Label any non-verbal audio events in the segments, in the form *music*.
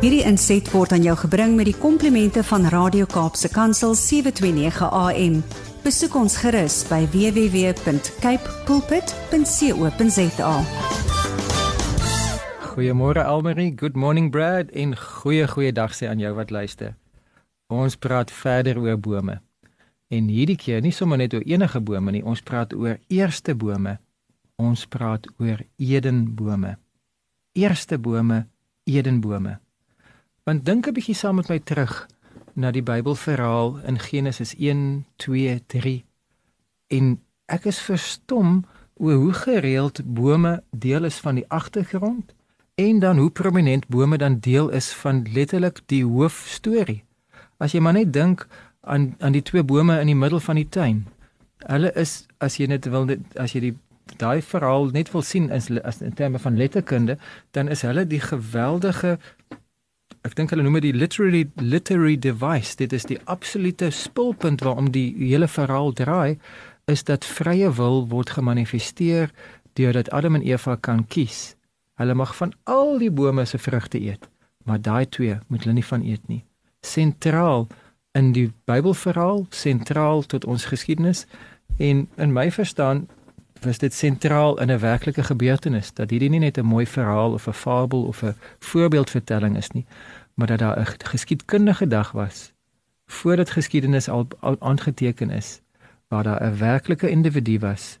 Hierdie inset word aan jou gebring met die komplimente van Radio Kaapse Kansel 729 AM. Besoek ons gerus by www.cape pulpit.co.za. Goeiemôre Almarie, good morning Brad en goeie goeie dag sê aan jou wat luister. Ons praat verder oor bome. En hierdie keer nie sommer net oor enige bome nie, ons praat oor eerste bome. Ons praat oor Edenbome. Eerste bome, Edenbome. Want dink 'n bietjie saam met my terug na die Bybelverhaal in Genesis 1, 2, 3. En ek is verstom oor hoe gereeld bome deel is van die agtergrond en dan hoe prominent bome dan deel is van letterlik die hoofstorie. As jy maar net dink aan aan die twee bome in die middel van die tuin. Hulle is as jy net wil as jy die daai verhaal net wil sien as, as in terme van letterkunde, dan is hulle die geweldige ek dink hulle noem dit die literary literary device. Dit is die absolute spulpunt waarom die hele verhaal draai is dat vrye wil word gemanifesteer deurdat Adam en Eva kan kies. Hulle mag van al die bome se vrugte eet, maar daai twee moet hulle nie van eet nie. Sentraal in die Bybelverhaal, sentraal tot ons geskiedenis en in my verstaan was dit sentraal in 'n werklike gebeurtenis dat hierdie nie net 'n mooi verhaal of 'n fabel of 'n voorbeeldvertelling is nie, maar dat daar 'n geskiedkundige dag was voordat geskiedenis al aangeteken is waar daar 'n werklike individu was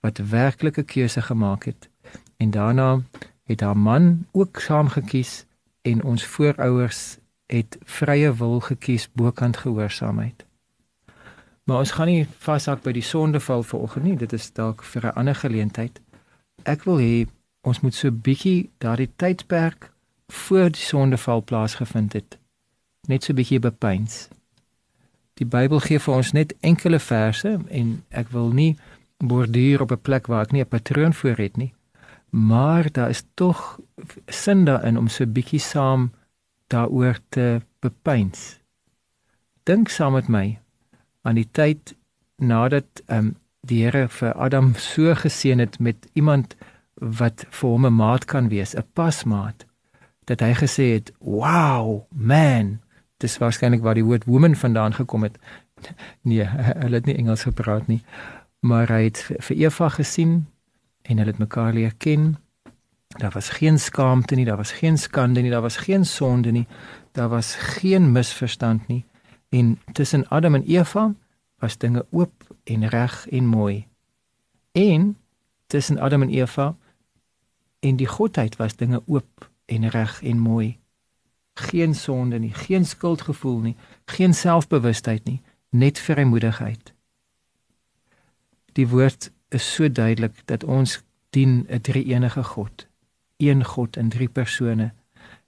wat werklike keuse gemaak het en daarna het haar man ook saam gekies en ons voorouers het vrye wil gekies bokant gehoorsaamheid. Maar ons gaan nie vashak by die sondeval vanoggend nie. Dit is dalk vir 'n ander geleentheid. Ek wil hê ons moet so bietjie daardie tydperk voor die sondeval plaasgevind het net so bietjie bepeins. Die Bybel gee vir ons net enkele verse en ek wil nie borduur op 'n plek waar ek nie 'n patroon voor het nie. Maar daar is tog sin daarin om so bietjie saam daaroor te bepeins. Dink saam met my aan die tyd nadat ehm um, die Here vir Adam so geseën het met iemand wat vir hom 'n maat kan wees, 'n pasmaat, dat hy gesê het, "Wow, man." Dis waarskynlik waar die woord woman vandaan gekom het. *laughs* Nee, hulle het nie Engels gepraat nie, maar hy het vir Eva gesien en hulle het mekaar leer ken. Daar was geen skaamte nie, daar was geen skande nie, daar was geen sonde nie, daar was geen misverstand nie en tussen Adam en Eva was dinge oop en reg en mooi. En tussen Adam en Eva en die godheid was dinge oop en reg en mooi. Geen sonde nie, geen skuldgevoel nie, geen selfbewustheid nie, net vrymoedigheid. Die woord is so duidelik dat ons dien 'n drie-enige God, een God in drie persone.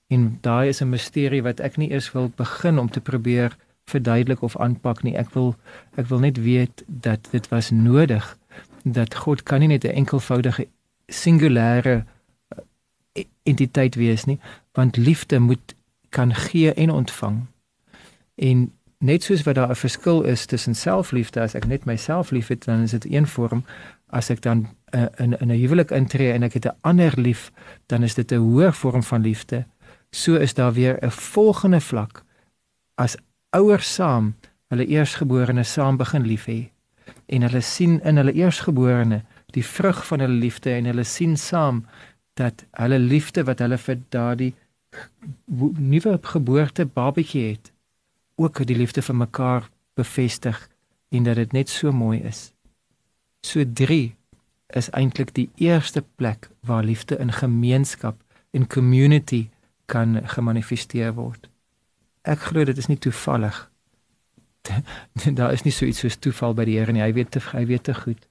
En daai is 'n misterie wat ek nie eers wil begin om te probeer verduidelik of aanpak nie. Ek wil ek wil net weet dat dit was nodig dat God kan nie net 'n enkelvoudige singulêre eh, entiteit wees nie, want liefde moet kan gee en ontvang. En net soos wat daar 'n verskil is tussen selfliefde as ek net myself liefhet, dan is dit een vorm as ek dan uh, in in 'n huwelik intree en ek het 'n ander lief, dan is dit 'n hoër vorm van liefde. So is daar weer 'n volgende vlak as ouers saam hulle eersgeborene saam begin lief hê en hulle sien in hulle eersgeborene die vrug van hulle liefde en hulle sien saam dat hulle liefde wat hulle vir daardie nuwe geboorte babatjie het ook die liefde vir mekaar bevestig en dat dit net so mooi is. So 3 is eintlik die eerste plek waar liefde in gemeenskap en community kan gemanifesteer word ek glo dit is nie toevallig. *laughs* Daar is nie so iets soos toeval by die Here nie. Hy weet te hy weet te goed.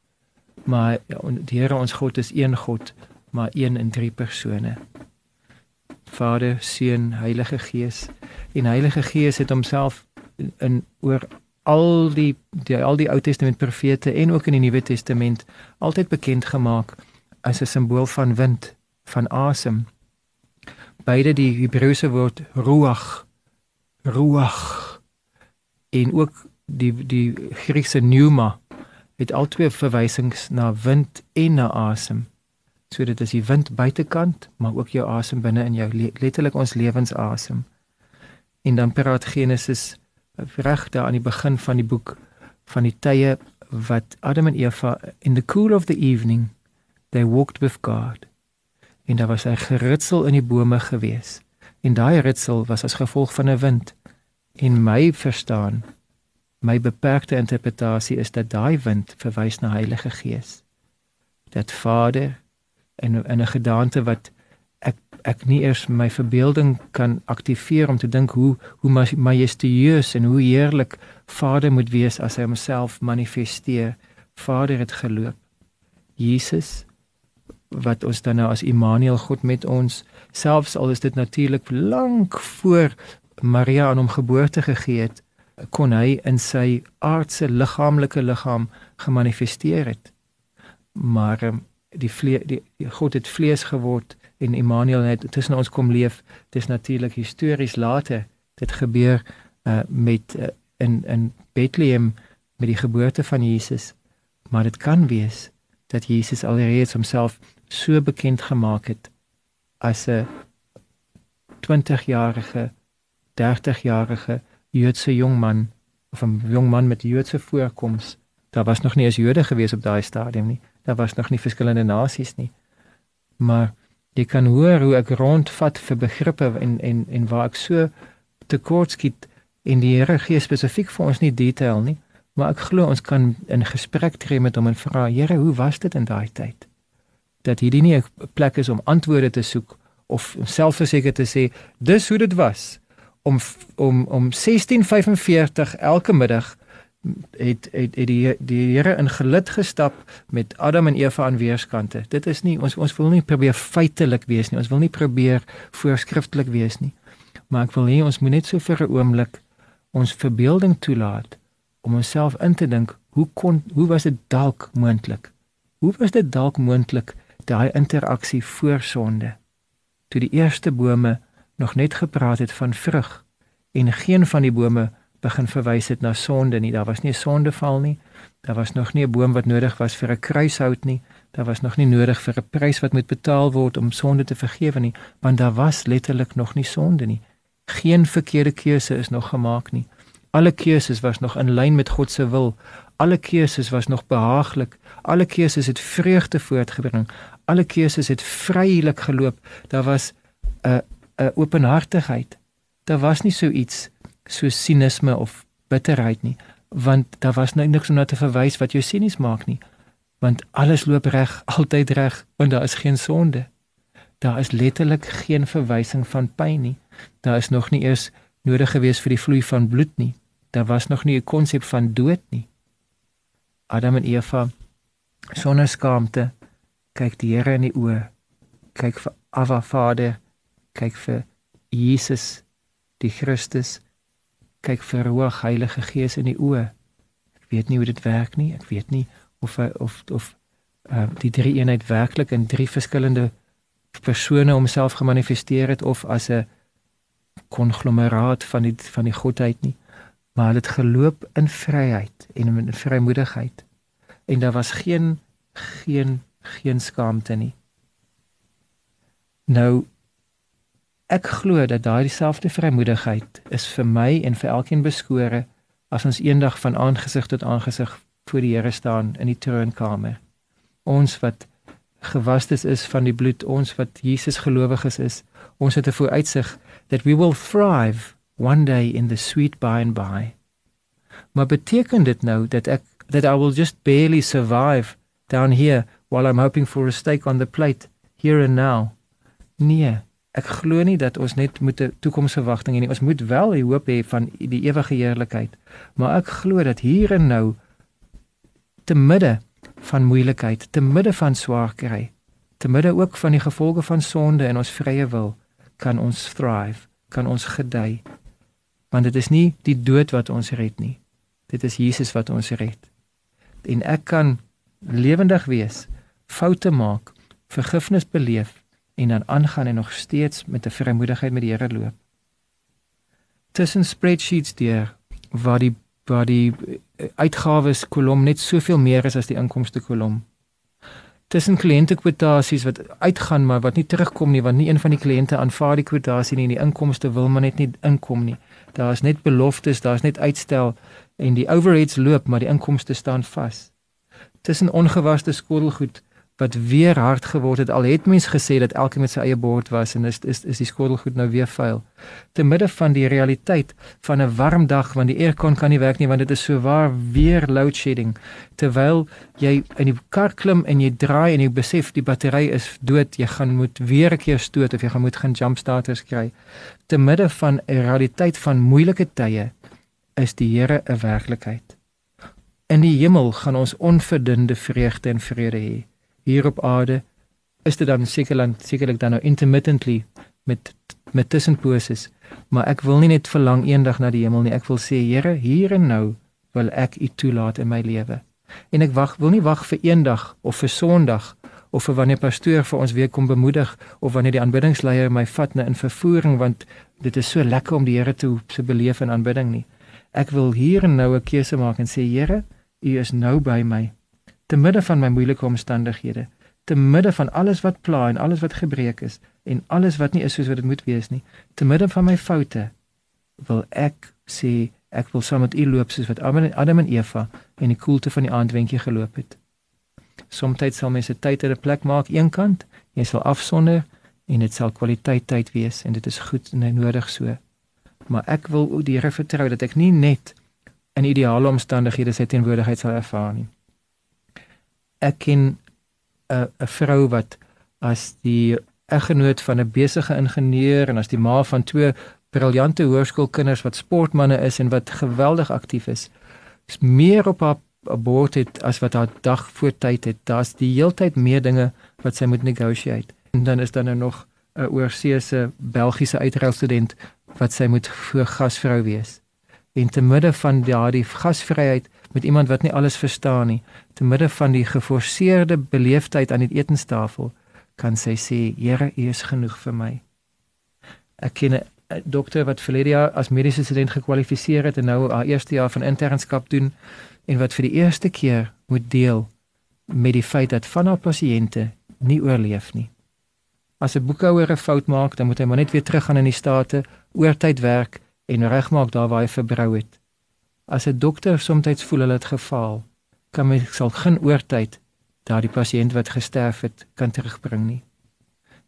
Maar ja, die Here ons God is een God, maar een in drie persone. Vader, Seun, Heilige Gees. En Heilige Gees het homself in, oor al die, die al die Ou Testament profete en ook in die Nuwe Testament altyd bekend gemaak as 'n simbool van wind, van asem. Beide die Hebreëse woord ruach ruach en ook die die Griekse pneuma het albei verwysings na wind en na asem. So dit is die wind buitekant, maar ook jou asem binne in jou letterlik ons lewensasem. En dan praat Genesis reg daar aan die begin van die boek van die tye wat Adam en Eva in the cool of the evening they walked with God. En daar was 'n geritsel in die bome gewees. En daai ritsel was as gevolg van 'n wind. In my verstaan, my beperkte interpretasie is dat daai wind verwys na Heilige Gees. Dat Vader in in 'n gedaante wat ek ek nie eers my verbeelding kan aktiveer om te dink hoe hoe majestueus en hoe heerlik Vader moet wees as hy homself manifesteer. Vader het geloop. Jesus wat ons dan nou as Immanuel God met ons selfs al is dit natuurlik lank voor Maria aan hom geboorte gegee het kon hy in sy aardse liggaamlike liggaam gemanifesteer het. Maar um, die, vle die die God het vlees geword en Immanuel het tussen ons kom leef. Dis natuurlik histories later dit gebeur uh, met uh, in in Bethlehem met die geboorte van Jesus maar dit kan wees dat Jesus alreeds homself so bekend gemaak het as 'n 20-jarige 30-jarige Joodse jong man of 'n jong man met Joodse voorkoms daar was nog nie eens Jode gewees op daai stadium nie. Daar was nog nie verskillende nasies nie. Maar jy kan hoor hoe ek rondvat vir begrippe en en en waar ek so tekort skiet en die Here gee spesifiek vir ons nie detail nie maar ek glo ons kan in gesprek tree met hom en vra Here hoe was dit in daai tyd dat hierdie nie 'n plek is om antwoorde te soek of selfverseker te sê dis hoe dit was om om om 16:45 elke middag het het, het die die Here in gelid gestap met Adam en Eva aan weerskante. Dit is nie ons ons wil nie probeer feitelik wees nie. Ons wil nie probeer voorskrifklik wees nie. Maar ek wil hê ons moet net so vir 'n oomblik ons verbeelding toelaat om onsself in te dink, hoe kon hoe was dit dalk moontlik? Hoe was dit dalk moontlik daai interaksie voor sonde? Toe die eerste bome nog net gepraat het van vrug en geen van die bome begin verwys het na sonde nie. Daar was nie 'n sondeval nie. Daar was nog nie 'n boom wat nodig was vir 'n kruishout nie. Daar was nog nie nodig vir 'n prys wat moet betaal word om sonde te vergewe nie, want daar was letterlik nog nie sonde nie. Geen verkeerde keuse is nog gemaak nie. Alle keuses was nog in lyn met God se wil. Alle keuses was nog behaaglik. Alle keuses het vreugde voortgebring. Alle keuses het vrylik geloop. Daar was 'n 'n openhartigheid. Daar was nie so iets so sinisme of bitterheid nie, want daar was nou niks om na te verwys wat jou sinies maak nie. Want alles loop reg, *laughs* altyd reg, want daar is geen sonde. Daar is letterlik geen verwysing van pyn nie. Daar is nog nie eers nodig gewees vir die vloei van bloed nie. Daar was nog nie 'n konsep van dood nie. Adam en Eva sonder skaamte kyk die Here in die oë. Kyk vir Ava Vader kyk vir Jesus die Christus kyk vir hoog Heilige Gees in die oë ek weet nie hoe dit werk nie ek weet nie of of of uh, die drie eenheid werklik in drie verskillende persone homself gemanifesteer het of as 'n konglomeraat van die van die godheid nie maar dit geloop in vryheid en in vrymoedigheid en daar was geen geen geen skaamte nie nou Ek glo dat daai dieselfde vrymoedigheid is vir my en vir elkeen beskore as ons eendag van aangesig tot aangesig voor die Here staan in die troonkamer. Ons wat gewastes is van die bloed, ons wat Jesus gelowiges is, ons het 'n vooruitsig that we will thrive one day in the sweet by and by. Maar beteken dit nou dat ek that I will just barely survive down here while I'm hoping for a steak on the plate here and now? Nee, ek glo nie dat ons net moet 'n toekomsverwagting hê nie. Ons moet wel die hoop hê van die ewige heerlikheid. Maar ek glo dat hier en nou te midde van moeilikheid, te midde van swaar kry, te midde ook van die gevolge van sonde en ons vrye wil, kan ons thrive, kan ons gedei. Want dit is nie die dood wat ons red nie. Dit is Jesus wat ons red. En ek kan lewendig wees, foute maak, vergifnis beleef en dan aangaan en nog steeds met 'n vrymoedigheid met die Here loop. Tussen spreadsheets deur waar die waar die eh, uitgawes kolom net soveel meer is as die inkomste kolom. tussen kliëntekwotasies wat uitgaan maar wat nie terugkom nie want nie een van die kliënte aanvaar die kwotasie nie en die inkomste wil maar net nie inkom nie. Daar is net beloftes, daar is net uitstel en die overheads loop maar die inkomste staan vas. Tussen ongewaste skottelgoed wat weer hard geword het al het mens gesê dat elkeen met sy eie bord was en is is is die skottelgoed nou weer vuil. Te midde van die realiteit van 'n warm dag want die aircon kan nie werk nie want dit is so waar weer load shedding terwyl jy in die kar klim en jy draai en jy besef die battery is dood jy gaan moet weer 'n keer stoot of jy gaan moet gaan jump starters kry. Te midde van 'n realiteit van moeilike tye is die Here 'n werklikheid. In die hemel gaan ons onverdunde vreugde en vrede hê hier op aarde is dit dan sekerlik sekerlik dan nou intermittently met met tussenposes. Maar ek wil nie net verlang eendag na die hemel nie. Ek wil sê Here hier en nou wil ek u toelaat in my lewe. En ek wag wil nie wag vir eendag of vir sonderdag of vir wanneer pastoor vir ons weer kom bemoedig of wanneer die aanbiddingsleier my vat na in vervoering want dit is so lekker om die Here te se beleef in aanbidding nie. Ek wil hier en nou 'n keuse maak en sê Here u is nou by my te midde van my moeilike omstandighede, te midde van alles wat pla en alles wat gebreek is en alles wat nie is soos wat dit moet wees nie, te midde van my foute, wil ek sê ek wil saam met U loop soos wat Adam en Eva in die koelte van die aandwentjie geloop het. Somstyds sal mense tyd in 'n plek maak eenkant, jy sal afsonder en dit sal kwaliteit tyd wees en dit is goed en nodig so. Maar ek wil die Here vertrou dat ek nie net in ideale omstandighede sy teenwoordigheid sal ervaar nie ek ken 'n 'n vrou wat as die eggenoot van 'n besige ingenieur en as die ma van twee briljante hoërskoolkinders wat sportmense is en wat geweldig aktief is, is meer op haar bord het as wat haar dag voor tyd het. Daar's die heeltyd meer dinge wat sy moet negotiate. En dan is daar nou nog 'n oorseese Belgiese uitreilstudent wat sy moet voor gasvrou wees. En te midde van daardie gasvryheid met iemand wat nie alles verstaan nie, te midde van die geforseerde beleefdheid aan die etenstafel, kan sy sê, Here, U is genoeg vir my. Ek ken 'n dokter wat vir Lydia as mediese student gekwalifiseer het en nou haar eerste jaar van internskap doen en wat vir die eerste keer moet deel met die feit dat van haar pasiënte nie oorleef nie. As 'n boekhouer 'n fout maak, dan moet hy maar net weer teruggaan in die state, oortyd werk en regmaak daar waar hy verbrou het. As 'n dokter soms voel hulle het gefaal, kan mens sal geen oortyd daardie pasiënt wat gesterf het kan terugbring nie.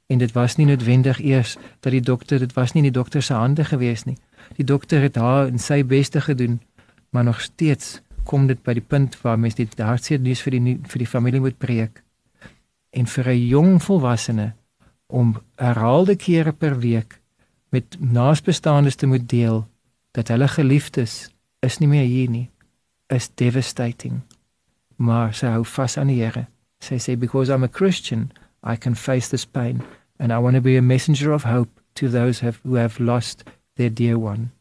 En dit was nie noodwendig eers dat die dokter dit was nie in die dokter se hande gewees nie. Die dokter het haar en sy beste gedoen, maar nog steeds kom dit by die punt waar mens dit hartseer nuus vir die vir die familie moet preek. En vir 'n jong volwassene om herhaalde kere per week met naasbestaandes te moet deel dat hulle geliefdes is nie meer hier nie. Is devastating. Maar sy hou vas aan die Here. Sy sê because i'm a christian i can face this pain and i want to be a messenger of hope to those have, who have lost their dear one.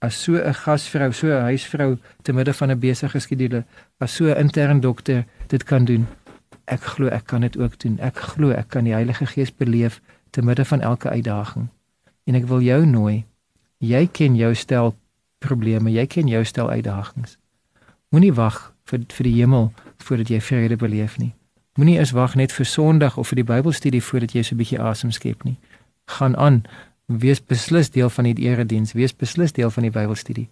As so 'n gasvrou so 'n huisvrou te midde van 'n besige skedule as so 'n intern dokter dit kan doen ek glo ek kan dit ook doen. Ek glo ek kan die Heilige Gees beleef te midde van elke uitdaging. En ek wil jou nooi jy ken jou stel probleme, jy ken jou stel uitdagings. Moenie wag vir vir die hemel voordat jy vrede beleef nie. Moenie eens wag net vir Sondag of vir die Bybelstudie voordat jy so 'n bietjie asem skep nie. Gaan aan, wees beslis deel van die erediens, wees beslis deel van die Bybelstudie.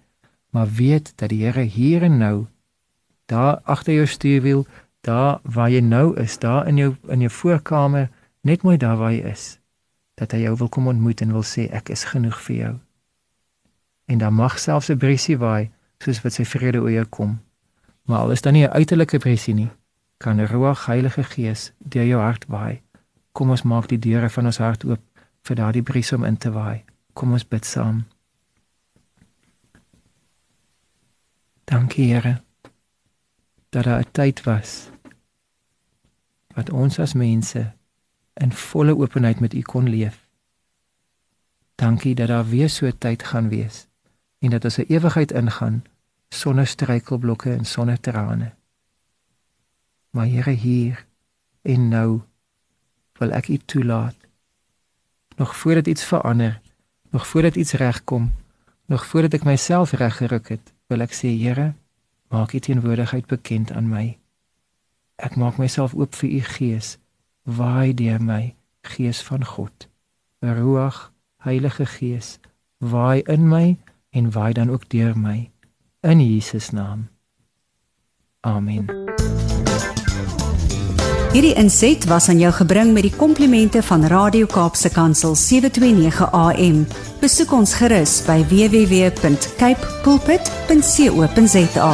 Maar weet dat die Here hier en nou daar agter jou stuurwiel, daar waar jy nou is, daar in jou in jou voorkamer, net mooi daar waar jy is, dat hy jou wil kom ontmoet en wil sê ek is genoeg vir jou en dan mag selfs 'n briesie waai soos wat sy vrede jou kom. Maar al is dan nie 'n uiterlike briesie nie, kan 'n ruige Heilige Gees deur jou hart waai. Kom ons maak die deure van ons hart oop vir daardie bries om in te waai. Kom ons bid saam. Dankie Here dat daar 'n tyd was wat ons as mense in volle openheid met U kon leef. Dankie dat daar weer so 'n tyd gaan wees en dat ons 'n ewigheid ingaan sonder struikelblokke en sonder trane. Maar Here hier en nou wil ek U toelaat. Nog voordat iets verander, nog voordat iets regkom, nog voordat ek myself reggeruk het, wil ek sê Here, maak U teenwoordigheid bekend aan my. Ek maak myself oop vir u gees. Waai deur my, gees van God. Ruach, Heilige Gees, waai in my en waai dan ook deur my in Jesus naam. Amen. Hierdie inset was aan jou gebring met die komplimente van Radio Kaapse Kansel 729 AM. Besoek ons gerus by www.cape pulpit.co.za.